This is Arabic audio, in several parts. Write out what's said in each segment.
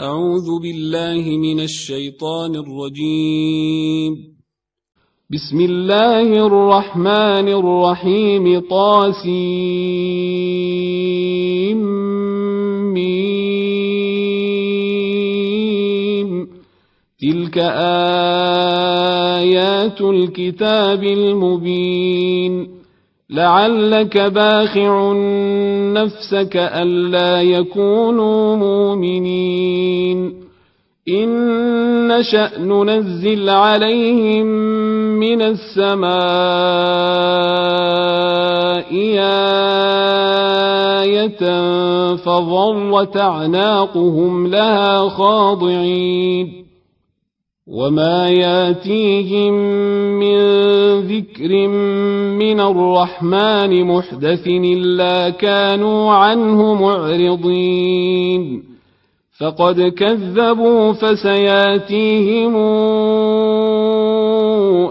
أعوذ بالله من الشيطان الرجيم. بسم الله الرحمن الرحيم. طاسيم. تلك آيات الكتاب المبين. لعلك باخع نفسك ألا يكونوا مؤمنين إن نشأ ننزل عليهم من السماء آية فظلت أعناقهم لها خاضعين وما ياتيهم من ذكر من الرحمن محدث الا كانوا عنه معرضين فقد كذبوا فسياتيهم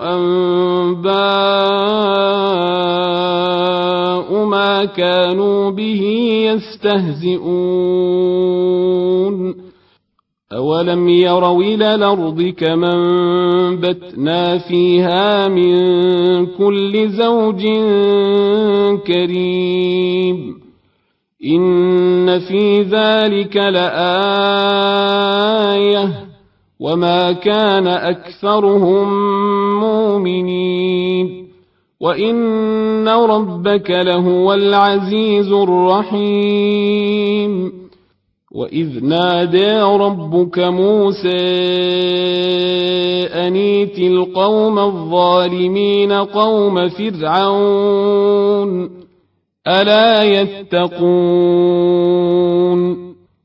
انباء ما كانوا به يستهزئون أولم يروا إلى الأرض كما انبتنا فيها من كل زوج كريم إن في ذلك لآية وما كان أكثرهم مؤمنين وإن ربك لهو العزيز الرحيم وإذ نادى ربك موسى أنيت القوم الظالمين قوم فرعون ألا يتقون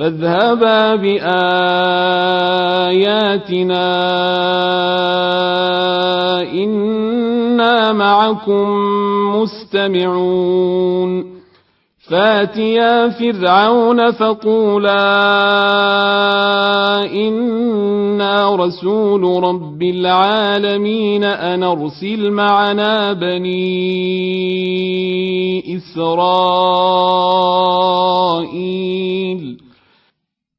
فاذهبا بآياتنا إنا معكم مستمعون. فاتيا فرعون فقولا إنا رسول رب العالمين أن أرسل معنا بني إسرائيل.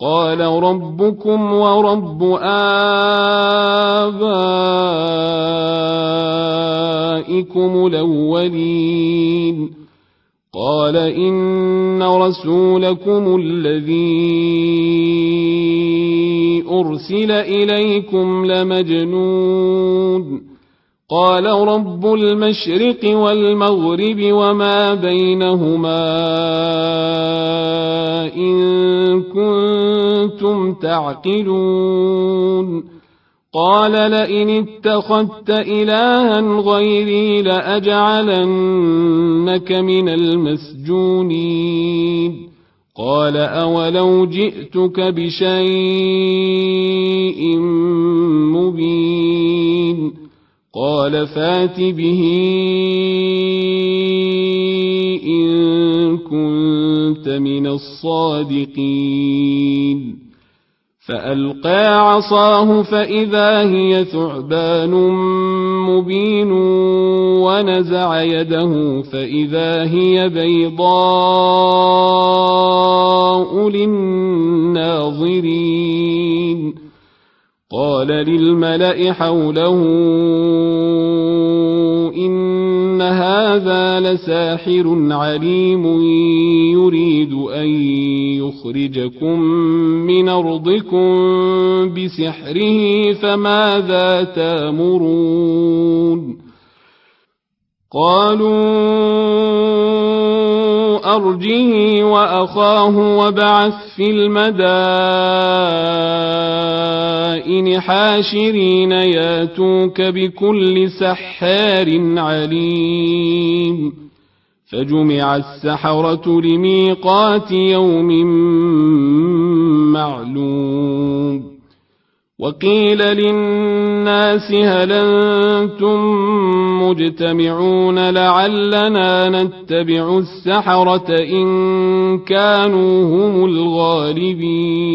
قال ربكم ورب آبائكم الأولين. قال إن رسولكم الذي أرسل إليكم لمجنون. قال رب المشرق والمغرب وما بينهما إن كنتم تعقلون. قال لئن اتخذت إلها غيري لأجعلنك من المسجونين. قال أولو جئتك بشيء مبين. قال فات به إن كنت من الصادقين. فألقى عصاه فإذا هي ثعبان مبين ونزع يده فإذا هي بيضاء للناظرين. قال للملأ حوله إن هذا لساحر عليم يريد أن يخرجكم من أرضكم بسحره فماذا تأمرون قالوا أرجه وأخاه وبعث في المدائن حاشرين ياتوك بكل سحار عليم. فجمع السحرة لميقات يوم معلوم. وقيل للناس هل أنتم مجتمعون لعلنا نتبع السحرة إن كانوا هم الغالبين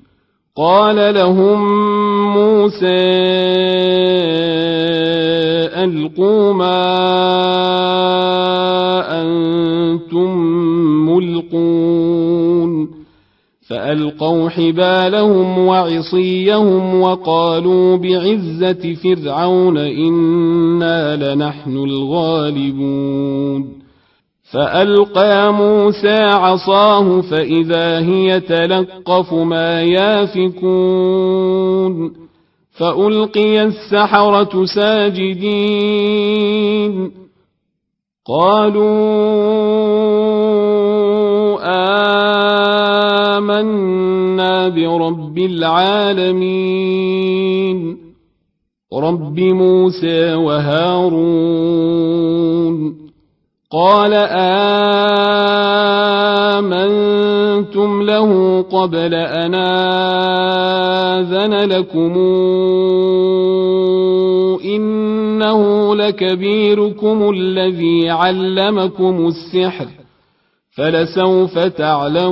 قال لهم موسى ألقوا ما أنتم ملقون. فألقوا حبالهم وعصيهم وقالوا بعزة فرعون إنا لنحن الغالبون. فألقى موسى عصاه فإذا هي تلقف ما يافكون فألقي السحرة ساجدين قالوا آمنا برب العالمين رب موسى وهارون قال آمنتم له قبل أن آذن لكم إنه لكبيركم الذي علمكم السحر فلسوف تعلمون.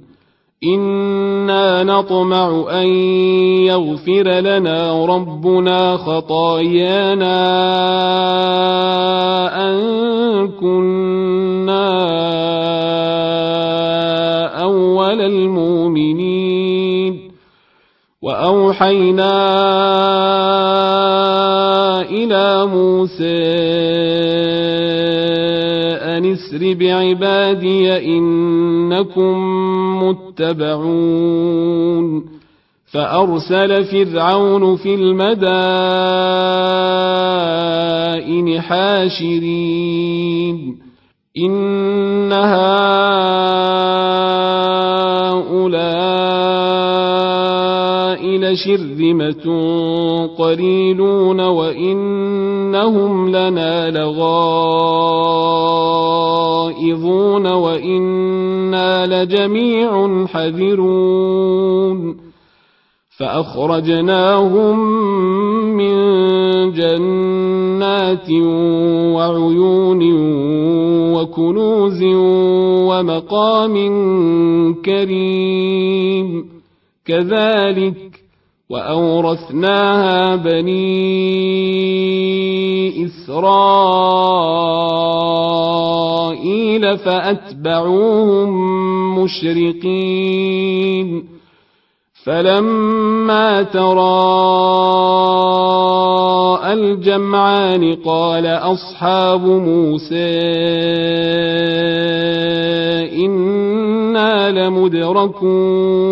إنا نطمع أن يغفر لنا ربنا خطايانا أن كنا أول المؤمنين وأوحينا إلى موسى أن اسر بعبادي إنكم متبعون فأرسل فرعون في المدائن حاشرين إن هؤلاء لشرذمة قليلون وإنهم لنا لغائظون وإنا لجميع حذرون فأخرجناهم من جنات وعيون وكنوز ومقام كريم كذلك وأورثناها بني إسرائيل فأتبعوهم مشرقين. فلما تراءى الجمعان قال أصحاب موسى إنا لمدركون.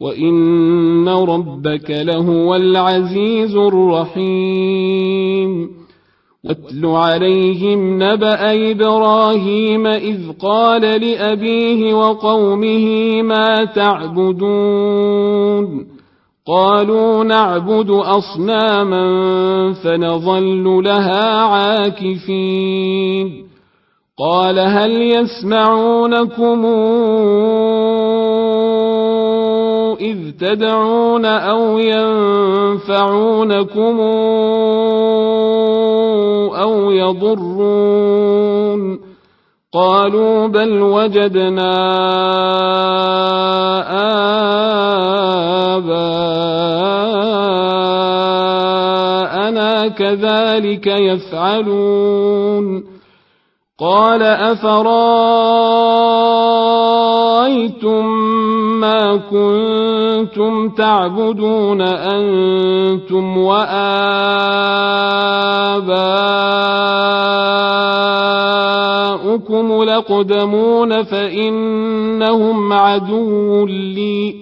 وإن ربك لهو العزيز الرحيم واتل عليهم نبأ إبراهيم إذ قال لأبيه وقومه ما تعبدون قالوا نعبد أصناما فنظل لها عاكفين قال هل يسمعونكم تدعون أو ينفعونكم أو يضرون. قالوا بل وجدنا آباءنا كذلك يفعلون. قال أفرأيتم ما كنتم تعبدون أنتم وآباؤكم لقدمون فإنهم عدو لي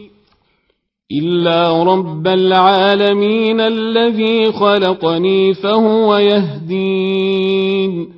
إلا رب العالمين الذي خلقني فهو يهدين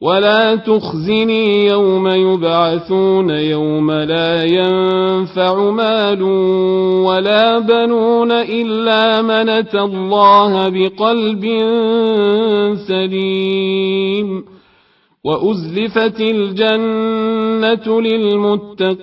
ولا تخزني يوم يبعثون يوم لا ينفع مال ولا بنون إلا من أتى الله بقلب سليم. وأزلفت الجنة للمتقين.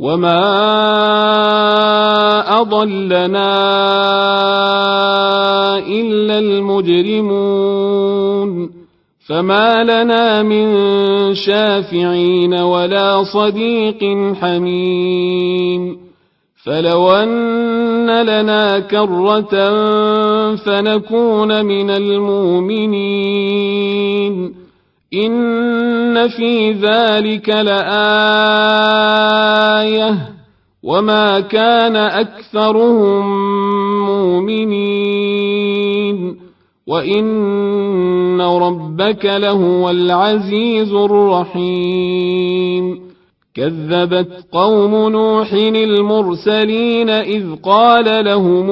وما أضلنا إلا المجرمون فما لنا من شافعين ولا صديق حميم فلو أن لنا كرة فنكون من المؤمنين إن في ذلك لآية وما كان أكثرهم مؤمنين وإن ربك لهو العزيز الرحيم كذبت قوم نوح المرسلين إذ قال لهم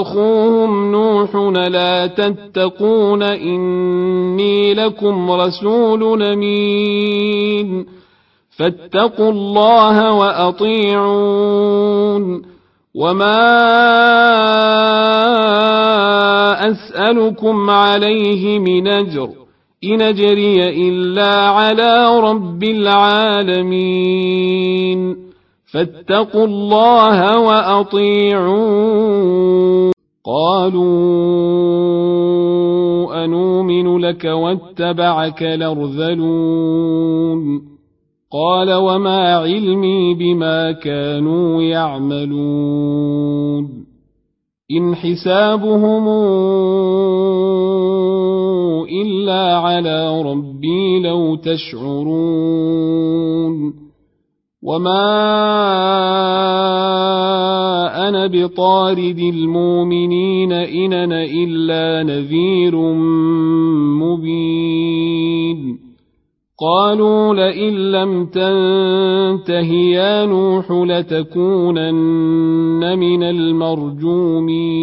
أخوهم نوح لا تتقون إني لكم رسول أمين. فاتقوا الله وأطيعون. وما أسألكم عليه من أجر إن أجري إلا على رب العالمين. فاتقوا الله وأطيعون. قالوا أنؤمن لك واتبعك الأرذلون. قال وما علمي بما كانوا يعملون. إن حسابهم إلا على ربي لو تشعرون. وما أنا بطارد المؤمنين إن أنا إلا نذير مبين قالوا لئن لم تنته يا نوح لتكونن من المرجومين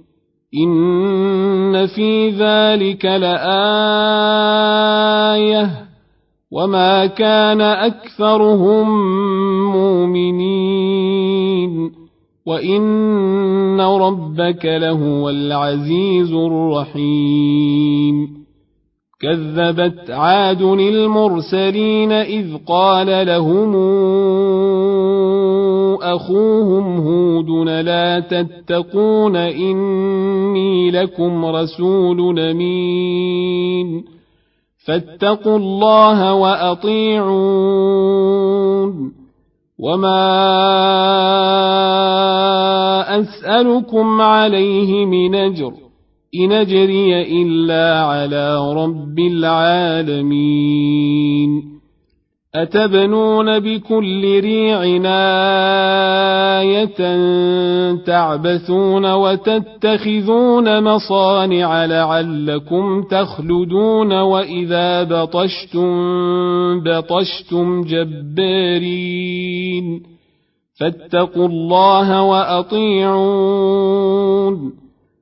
إن في ذلك لآية وما كان أكثرهم مؤمنين وإن ربك لهو العزيز الرحيم كذبت عاد المرسلين إذ قال لهم أخوهم هود لا تتقون إني لكم رسول أمين. فاتقوا الله وأطيعون. وما أسألكم عليه من أجر إن أجري إلا على رب العالمين. أتبنون بكل ريع آية تعبثون وتتخذون مصانع لعلكم تخلدون وإذا بطشتم بطشتم جبارين فاتقوا الله وأطيعون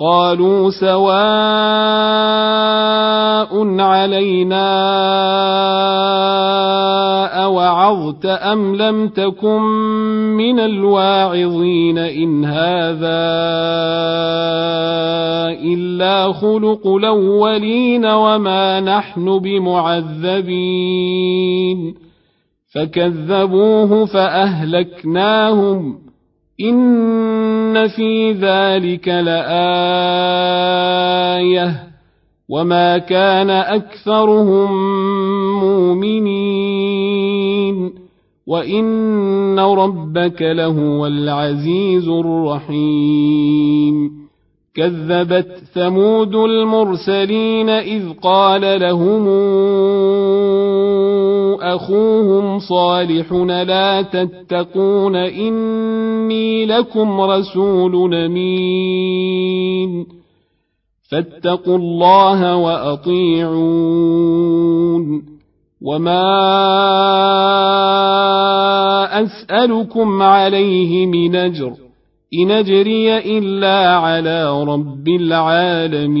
قالوا سواء علينا أوعظت أم لم تكن من الواعظين إن هذا إلا خلق الأولين وما نحن بمعذبين فكذبوه فأهلكناهم إن في ذلك لآية وما كان أكثرهم مؤمنين وإن ربك لهو العزيز الرحيم كذبت ثمود المرسلين إذ قال لهم أخوهم صالح لا تتقون إني لكم رسول أمين. فاتقوا الله وأطيعون. وما أسألكم عليه من أجر إن أجري إلا على رب العالمين.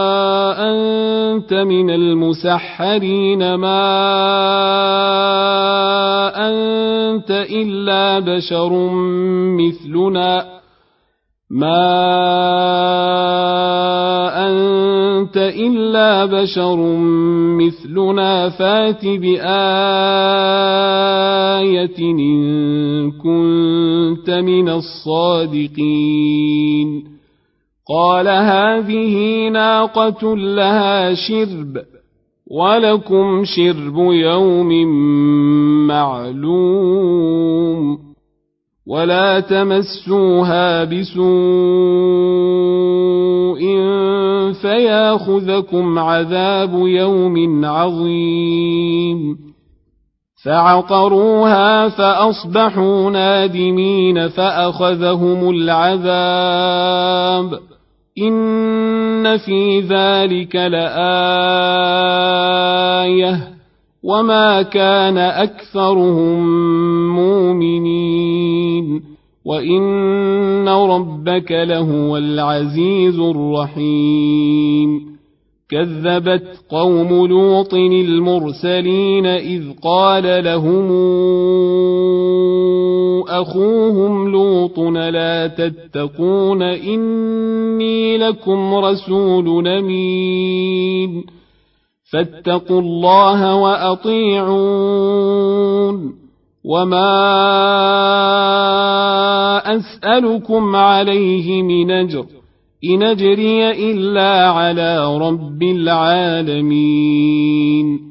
من المسحرين ما أنت إلا بشر مثلنا ما أنت إلا بشر مثلنا فات بآية إن كنت من الصادقين قال هذه ناقة لها شرب ولكم شرب يوم معلوم ولا تمسوها بسوء فياخذكم عذاب يوم عظيم. فعقروها فأصبحوا نادمين فأخذهم العذاب. ان في ذلك لايه وما كان اكثرهم مؤمنين وان ربك لهو العزيز الرحيم كذبت قوم لوط المرسلين اذ قال لهم أخوهم لوط لا تتقون؟ إني لكم رسول أمين. فاتقوا الله وأطيعون. وما أسألكم عليه من أجر إن أجري إلا على رب العالمين.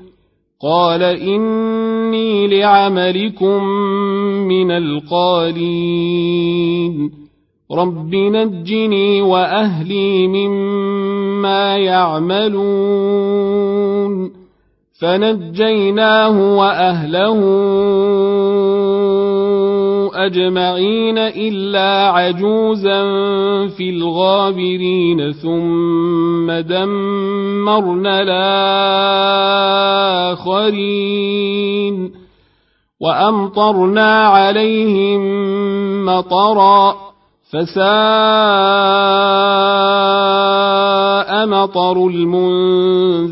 قال اني لعملكم من القالين رب نجني واهلي مما يعملون فنجيناه واهله أجمعين إلا عجوزا في الغابرين ثم دمرنا الآخرين. وأمطرنا عليهم مطرا فساء مطر المنذرين.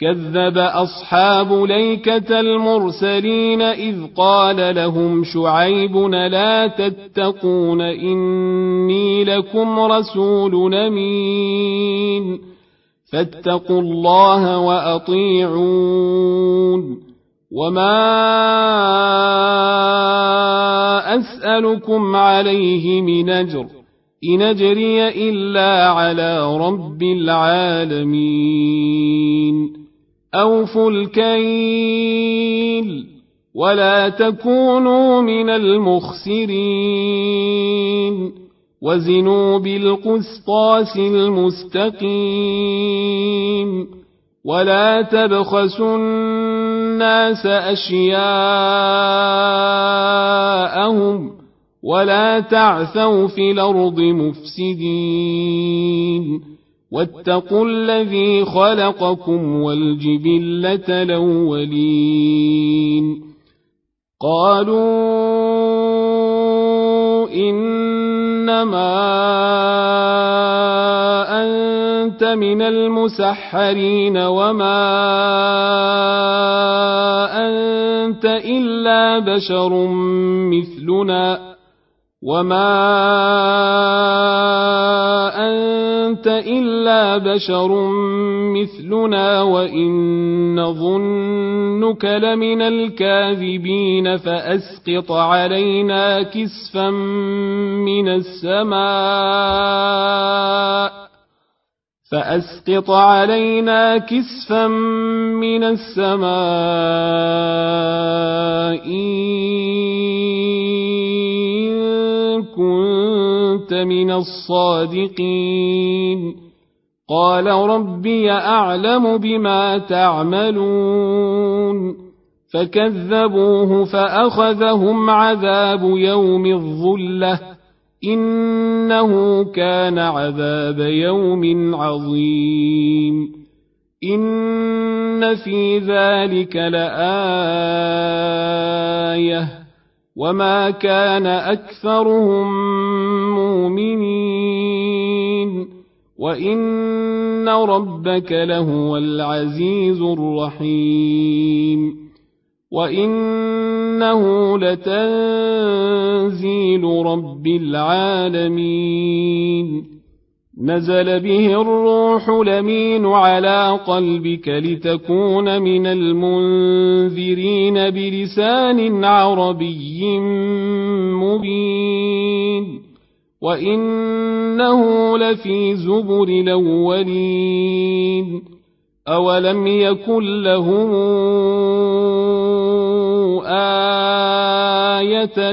كذب أصحاب ليكة المرسلين إذ قال لهم شعيب لا تتقون إني لكم رسول أمين فاتقوا الله وأطيعون وما أسألكم عليه من أجر إن أجري إلا على رب العالمين أوفوا الكيل ولا تكونوا من المخسرين وزنوا بالقسطاس المستقيم ولا تبخسوا الناس أشياءهم ولا تعثوا في الأرض مفسدين واتقوا الذي خلقكم والجبلة الأولين. قالوا إنما أنت من المسحرين وما أنت إلا بشر مثلنا وما أنت إلا بشر مثلنا وإن نظنك لمن الكاذبين فأسقط علينا كسفا من السماء فأسقط علينا كسفا من السماء كنت من الصادقين. قال ربي أعلم بما تعملون. فكذبوه فأخذهم عذاب يوم الظلة. إنه كان عذاب يوم عظيم. إن في ذلك لآية. وما كان اكثرهم مؤمنين وان ربك لهو العزيز الرحيم وانه لتنزيل رب العالمين نزل به الروح لمين على قلبك لتكون من المنذرين بلسان عربي مبين وإنه لفي زبر الأولين أولم يكن لهم آية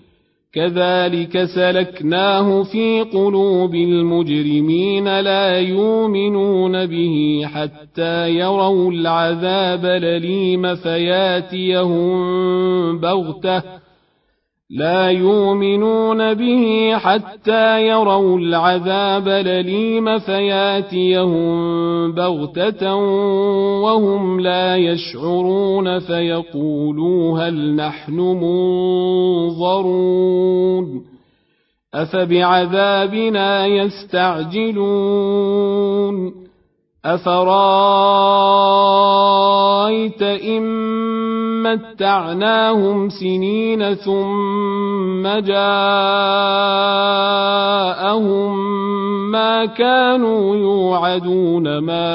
كذلك سلكناه في قلوب المجرمين لا يؤمنون به حتى يروا العذاب الأليم فياتيهم بغتة لا يؤمنون به حتى يروا العذاب الأليم فياتيهم بغتة وهم لا يشعرون فيقولوا هل نحن منظرون أفبعذابنا يستعجلون أفرأيت إن متعناهم سنين ثم جاءهم ما كانوا يوعدون ما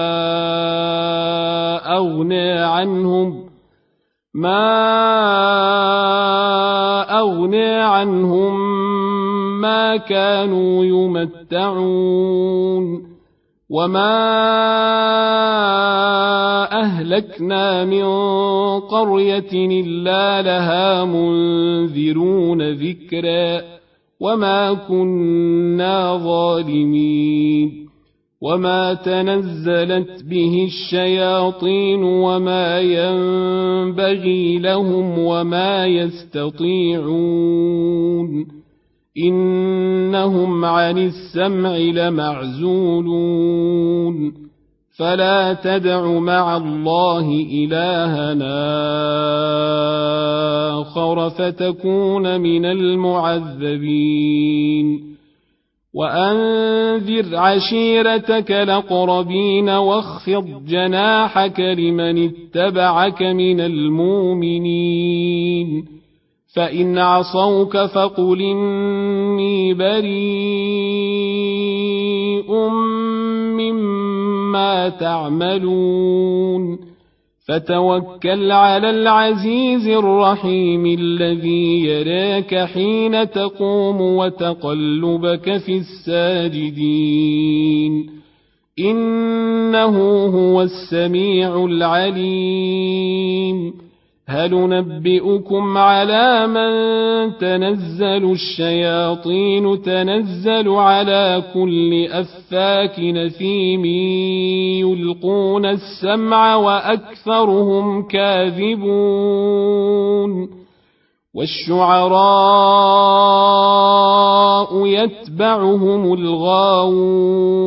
أغنى عنهم ما أغنى عنهم ما كانوا يمتعون وما أهلكنا من قرية إلا لها منذرون ذكرا وما كنا ظالمين وما تنزلت به الشياطين وما ينبغي لهم وما يستطيعون إنهم عن السمع لمعزولون فلا تدع مع الله إلهنا آخر فتكون من المعذبين. وأنذر عشيرتك الأقربين واخفض جناحك لمن اتبعك من المؤمنين. فإن عصوك فقل إني بريء مما تعملون فتوكل على العزيز الرحيم الذي يراك حين تقوم وتقلبك في الساجدين. إنه هو السميع العليم. هل نبئكم على من تنزل الشياطين تنزل على كل أفاك نثيم يلقون السمع وأكثرهم كاذبون والشعراء يتبعهم الغاوون